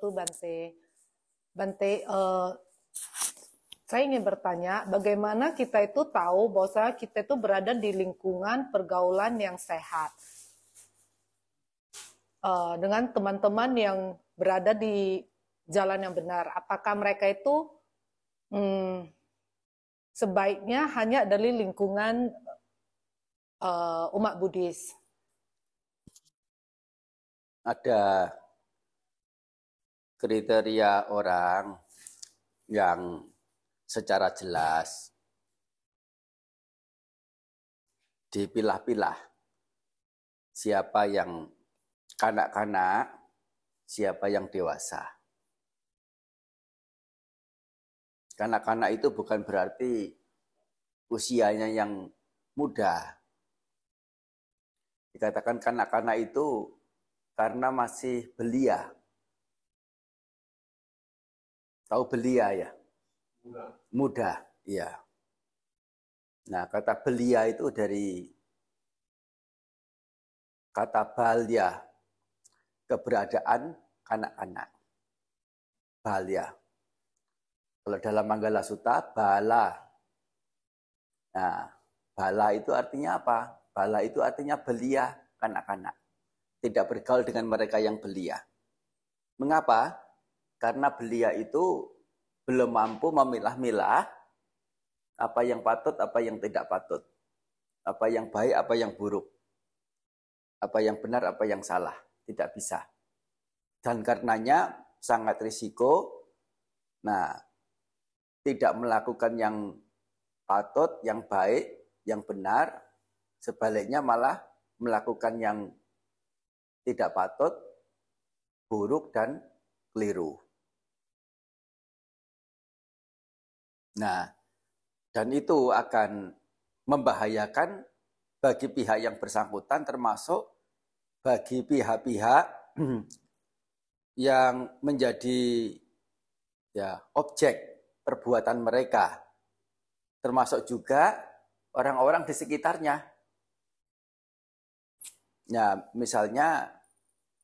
Kihotu Bante. Bante, uh, saya ingin bertanya, bagaimana kita itu tahu bahwa kita itu berada di lingkungan pergaulan yang sehat uh, dengan teman-teman yang berada di jalan yang benar. Apakah mereka itu hmm, sebaiknya hanya dari lingkungan uh, umat Buddhis? Ada kriteria orang yang secara jelas dipilah-pilah siapa yang kanak-kanak, siapa yang dewasa. Kanak-kanak itu bukan berarti usianya yang muda. Dikatakan kanak-kanak itu karena masih belia. Tahu belia ya? Muda. Iya. Nah, kata belia itu dari kata balia, keberadaan kanak-kanak. Balia. Kalau dalam Manggala Sutta, bala. Nah, bala itu artinya apa? Bala itu artinya belia kanak-kanak. Tidak bergaul dengan mereka yang belia. Mengapa? Karena belia itu belum mampu memilah-milah apa yang patut, apa yang tidak patut. Apa yang baik, apa yang buruk. Apa yang benar, apa yang salah. Tidak bisa. Dan karenanya sangat risiko, nah, tidak melakukan yang patut, yang baik, yang benar, sebaliknya malah melakukan yang tidak patut, buruk, dan keliru. Nah, dan itu akan membahayakan bagi pihak yang bersangkutan termasuk bagi pihak-pihak yang menjadi ya objek perbuatan mereka termasuk juga orang-orang di sekitarnya. Ya, misalnya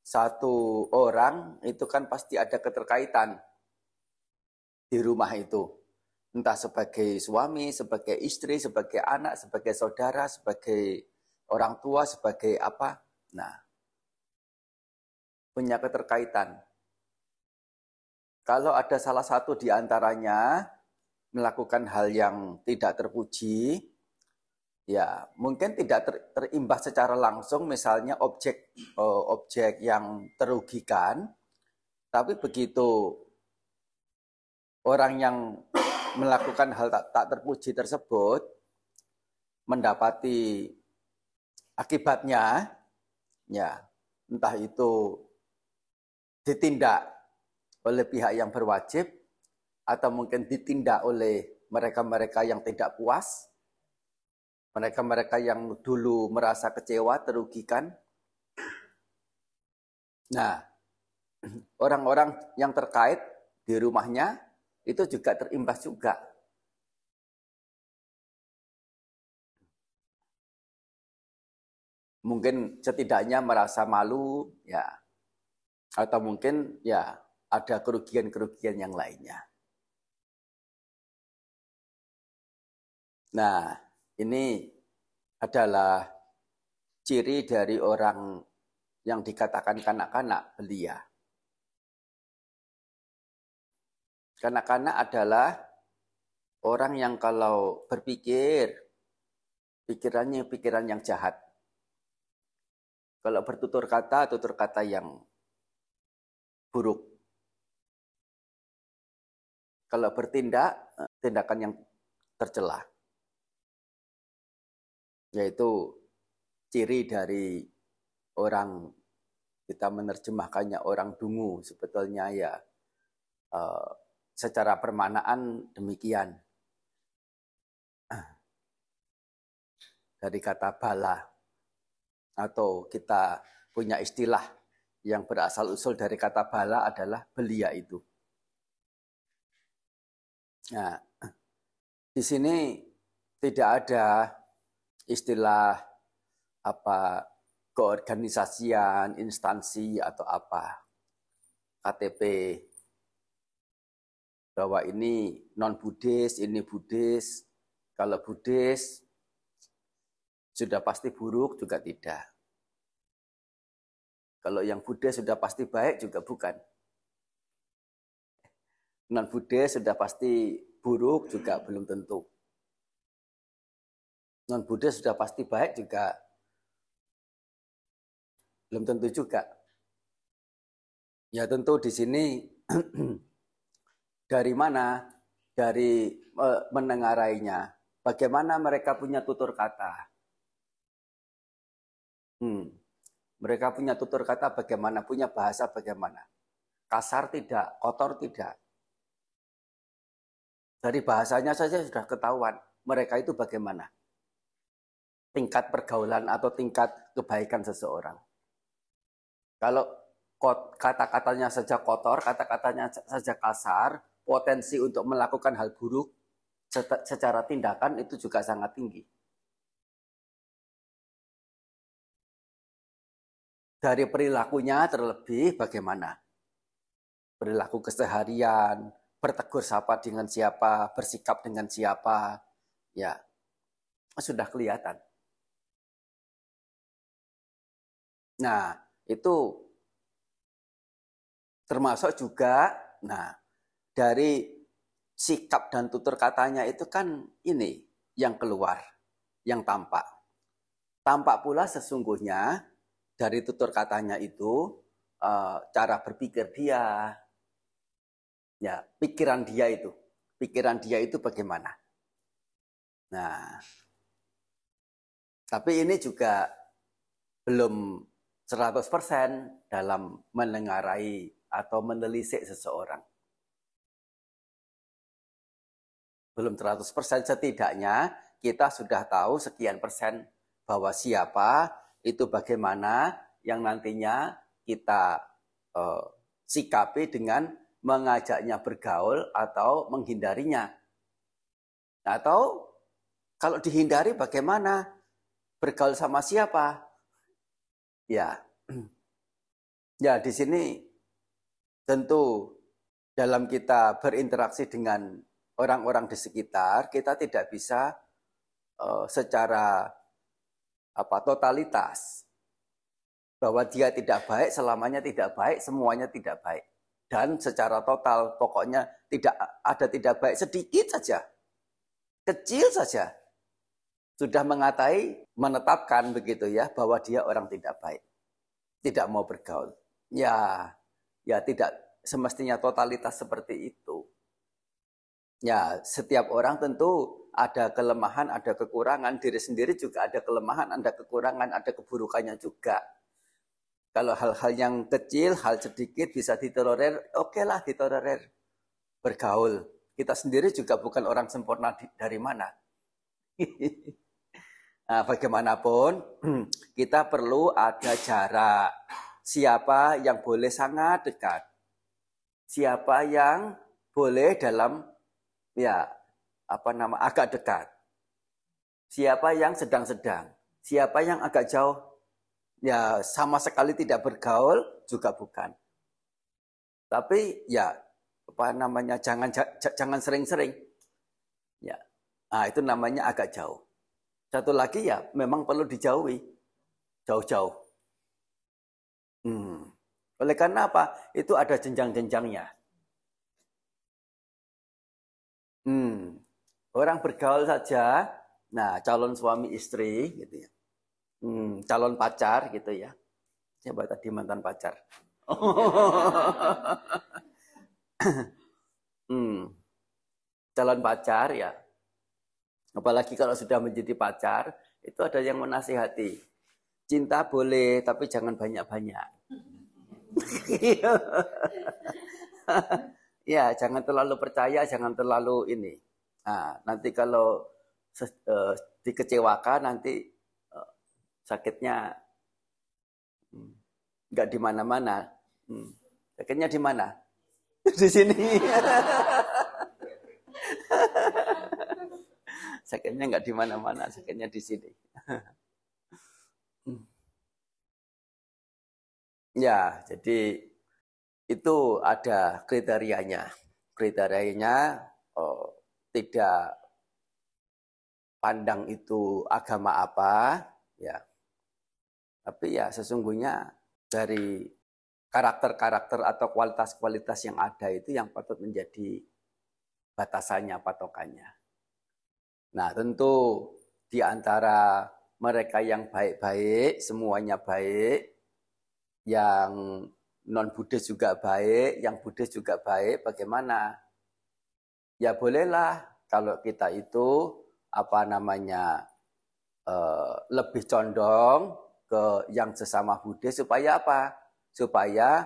satu orang itu kan pasti ada keterkaitan di rumah itu entah sebagai suami, sebagai istri, sebagai anak, sebagai saudara, sebagai orang tua, sebagai apa. Nah, punya keterkaitan. Kalau ada salah satu di antaranya melakukan hal yang tidak terpuji, ya mungkin tidak ter, terimbas secara langsung misalnya objek uh, objek yang terugikan, tapi begitu orang yang melakukan hal tak, tak terpuji tersebut mendapati akibatnya ya entah itu ditindak oleh pihak yang berwajib atau mungkin ditindak oleh mereka-mereka yang tidak puas, mereka-mereka yang dulu merasa kecewa, terugikan. Nah, orang-orang yang terkait di rumahnya itu juga terimbas juga. Mungkin setidaknya merasa malu, ya, atau mungkin ya ada kerugian-kerugian yang lainnya. Nah, ini adalah ciri dari orang yang dikatakan kanak-kanak belia. Kanak-kanak adalah orang yang kalau berpikir, pikirannya pikiran yang jahat. Kalau bertutur kata, tutur kata yang buruk. Kalau bertindak, tindakan yang tercela. Yaitu ciri dari orang kita menerjemahkannya orang dungu sebetulnya ya uh, secara permanaan demikian. Dari kata bala atau kita punya istilah yang berasal usul dari kata bala adalah belia itu. Nah, di sini tidak ada istilah apa keorganisasian, instansi atau apa. KTP bahwa ini non Buddhis, ini Buddhis. Kalau Buddhis sudah pasti buruk juga tidak. Kalau yang Buddhis sudah pasti baik juga bukan. Non Buddhis sudah pasti buruk juga belum tentu. Non Buddhis sudah pasti baik juga belum tentu juga. Ya tentu di sini dari mana? Dari menengarainya. Bagaimana mereka punya tutur kata? Hmm. Mereka punya tutur kata bagaimana? Punya bahasa bagaimana? Kasar tidak, kotor tidak. Dari bahasanya saja sudah ketahuan mereka itu bagaimana. Tingkat pergaulan atau tingkat kebaikan seseorang. Kalau kata-katanya saja kotor, kata-katanya saja kasar, potensi untuk melakukan hal buruk secara tindakan itu juga sangat tinggi. Dari perilakunya terlebih bagaimana? Perilaku keseharian, bertegur sapa dengan siapa, bersikap dengan siapa, ya sudah kelihatan. Nah, itu Termasuk juga, nah dari sikap dan tutur katanya itu kan ini yang keluar, yang tampak. Tampak pula sesungguhnya dari tutur katanya itu uh, cara berpikir dia, ya pikiran dia itu, pikiran dia itu bagaimana. Nah, tapi ini juga belum 100% dalam menengarai atau menelisik seseorang. Belum 100% setidaknya kita sudah tahu sekian persen bahwa siapa itu bagaimana yang nantinya kita eh, sikapi dengan mengajaknya bergaul atau menghindarinya. Atau kalau dihindari bagaimana? Bergaul sama siapa? Ya. Ya, di sini Tentu dalam kita berinteraksi dengan orang-orang di sekitar, kita tidak bisa uh, secara apa totalitas bahwa dia tidak baik selamanya tidak baik, semuanya tidak baik. Dan secara total pokoknya tidak ada tidak baik sedikit saja. Kecil saja. Sudah mengatai, menetapkan begitu ya bahwa dia orang tidak baik. Tidak mau bergaul. Ya, ya tidak semestinya totalitas seperti itu. Ya, setiap orang tentu ada kelemahan, ada kekurangan. Diri sendiri juga ada kelemahan, ada kekurangan, ada keburukannya juga. Kalau hal-hal yang kecil, hal sedikit bisa ditolerir, oke lah ditolerir. Bergaul. Kita sendiri juga bukan orang sempurna dari mana. nah, bagaimanapun, kita perlu ada jarak siapa yang boleh sangat dekat, siapa yang boleh dalam ya apa nama agak dekat, siapa yang sedang-sedang, siapa yang agak jauh, ya sama sekali tidak bergaul juga bukan. Tapi ya apa namanya jangan jangan sering-sering. Ya. Nah, itu namanya agak jauh. Satu lagi ya memang perlu dijauhi. Jauh-jauh. Hmm. Oleh karena apa? Itu ada jenjang-jenjangnya. Hmm. Orang bergaul saja, nah calon suami istri gitu ya. Hmm, calon pacar gitu ya. Siapa tadi mantan pacar? hmm. Calon pacar ya. Apalagi kalau sudah menjadi pacar, itu ada yang menasihati. Cinta boleh, tapi jangan banyak-banyak. ya, jangan terlalu percaya, jangan terlalu ini. Nah, nanti kalau uh, dikecewakan nanti uh, sakitnya hmm, nggak hmm, di mana-mana. Hmm, sakitnya di mana? di sini. sakitnya nggak di mana-mana, sakitnya di sini. hmm. Ya, jadi itu ada kriterianya. Kriterianya oh, tidak pandang itu agama apa, ya. Tapi ya sesungguhnya dari karakter-karakter atau kualitas-kualitas yang ada itu yang patut menjadi batasannya, patokannya. Nah, tentu di antara mereka yang baik-baik, semuanya baik, yang non-Buddhis juga baik, yang Buddhis juga baik, bagaimana? Ya bolehlah kalau kita itu apa namanya eh, lebih condong ke yang sesama Buddhis supaya apa? Supaya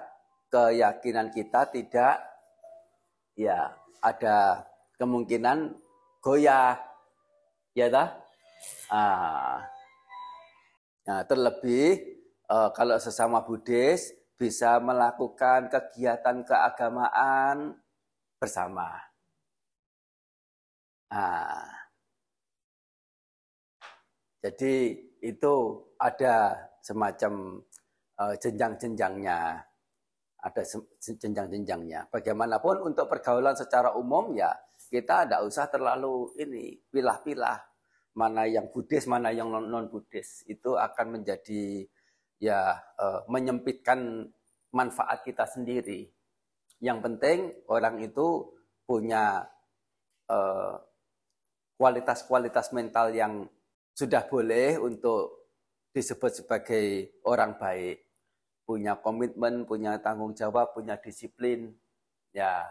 keyakinan kita tidak ya ada kemungkinan goyah ya dah ah. nah terlebih eh, kalau sesama Buddhis bisa melakukan kegiatan keagamaan bersama ah. jadi itu ada semacam uh, jenjang-jenjangnya ada jenjang-jenjangnya. Bagaimanapun untuk pergaulan secara umum ya kita tidak usah terlalu ini pilah-pilah mana yang Buddhis, mana yang non Buddhis. Itu akan menjadi ya uh, menyempitkan manfaat kita sendiri. Yang penting orang itu punya uh, kualitas-kualitas mental yang sudah boleh untuk disebut sebagai orang baik punya komitmen, punya tanggung jawab, punya disiplin, ya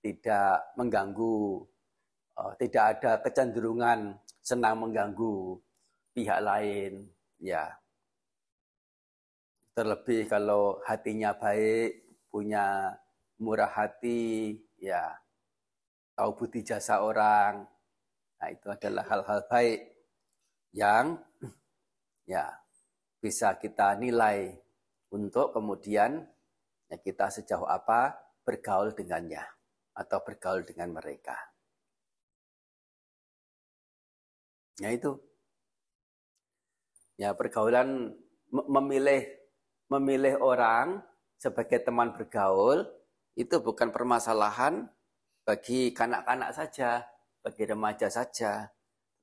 tidak mengganggu, uh, tidak ada kecenderungan senang mengganggu pihak lain, ya. Terlebih kalau hatinya baik, punya murah hati, ya tahu budi jasa orang, nah itu adalah hal-hal baik yang ya bisa kita nilai untuk kemudian ya kita sejauh apa bergaul dengannya atau bergaul dengan mereka. Ya itu. Ya pergaulan memilih memilih orang sebagai teman bergaul itu bukan permasalahan bagi kanak-kanak saja, bagi remaja saja,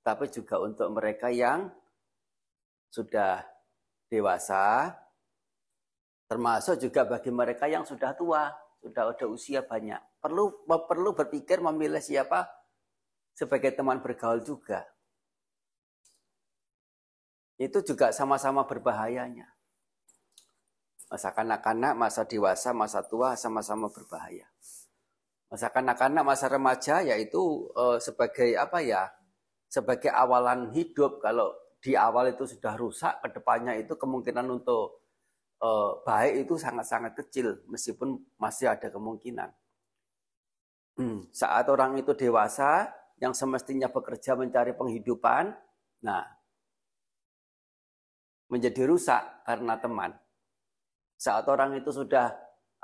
tapi juga untuk mereka yang sudah dewasa, Termasuk juga bagi mereka yang sudah tua, sudah ada usia banyak. Perlu perlu berpikir memilih siapa sebagai teman bergaul juga. Itu juga sama-sama berbahayanya. Masa kanak-kanak, masa dewasa, masa tua sama-sama berbahaya. Masa kanak-kanak, masa remaja yaitu uh, sebagai apa ya? Sebagai awalan hidup kalau di awal itu sudah rusak, ke depannya itu kemungkinan untuk eh, baik itu sangat-sangat kecil meskipun masih ada kemungkinan. Hmm, saat orang itu dewasa yang semestinya bekerja mencari penghidupan, nah menjadi rusak karena teman. Saat orang itu sudah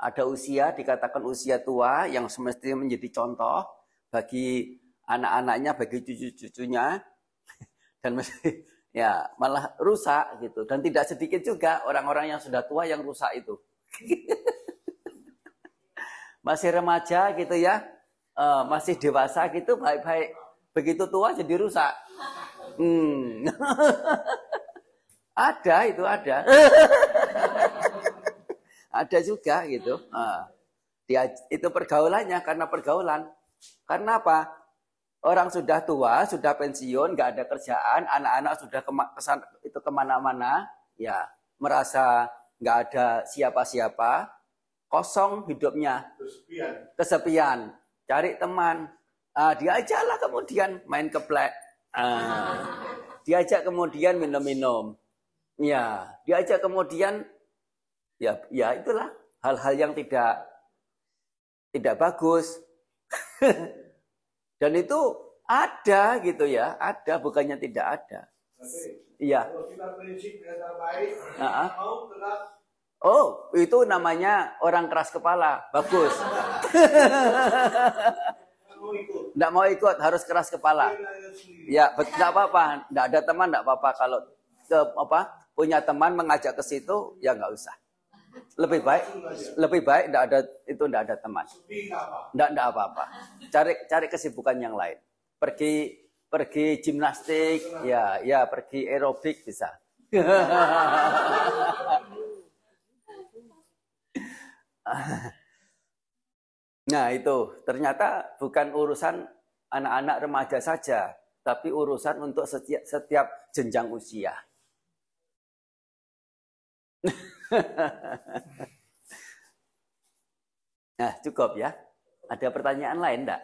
ada usia, dikatakan usia tua yang semestinya menjadi contoh bagi anak-anaknya, bagi cucu-cucunya, dan mesti ya malah rusak gitu. Dan tidak sedikit juga orang-orang yang sudah tua yang rusak itu. Masih remaja gitu ya uh, masih dewasa gitu baik-baik. Begitu tua jadi rusak. Hmm. ada itu ada ada juga gitu. Uh, dia itu pergaulannya karena pergaulan. Karena apa? Orang sudah tua, sudah pensiun, nggak ada kerjaan, anak-anak sudah kesan, itu ke mana-mana, ya merasa nggak ada siapa-siapa, kosong hidupnya, kesepian, kesepian. cari teman, ah, diajaklah kemudian main keplek, ah, diajak kemudian minum-minum, ya, diajak kemudian, ya, ya itulah hal-hal yang tidak tidak bagus. Dan itu ada gitu ya, ada bukannya tidak ada. Iya. Oh, itu namanya orang keras kepala. Bagus. Tidak mau ikut, harus keras kepala. Ya, tidak apa-apa. Tidak ada teman, tidak apa-apa. Kalau ke, apa punya teman mengajak ke situ, ya nggak usah. Lebih baik lebih baik tidak ada itu tidak ada teman. Tidak tidak apa-apa. Cari cari kesibukan yang lain. Pergi pergi gimnastik ya ya pergi aerobik bisa. Nah itu. Ternyata bukan urusan anak-anak remaja saja tapi urusan untuk setiap, setiap jenjang usia nah, cukup ya. Ada pertanyaan lain enggak?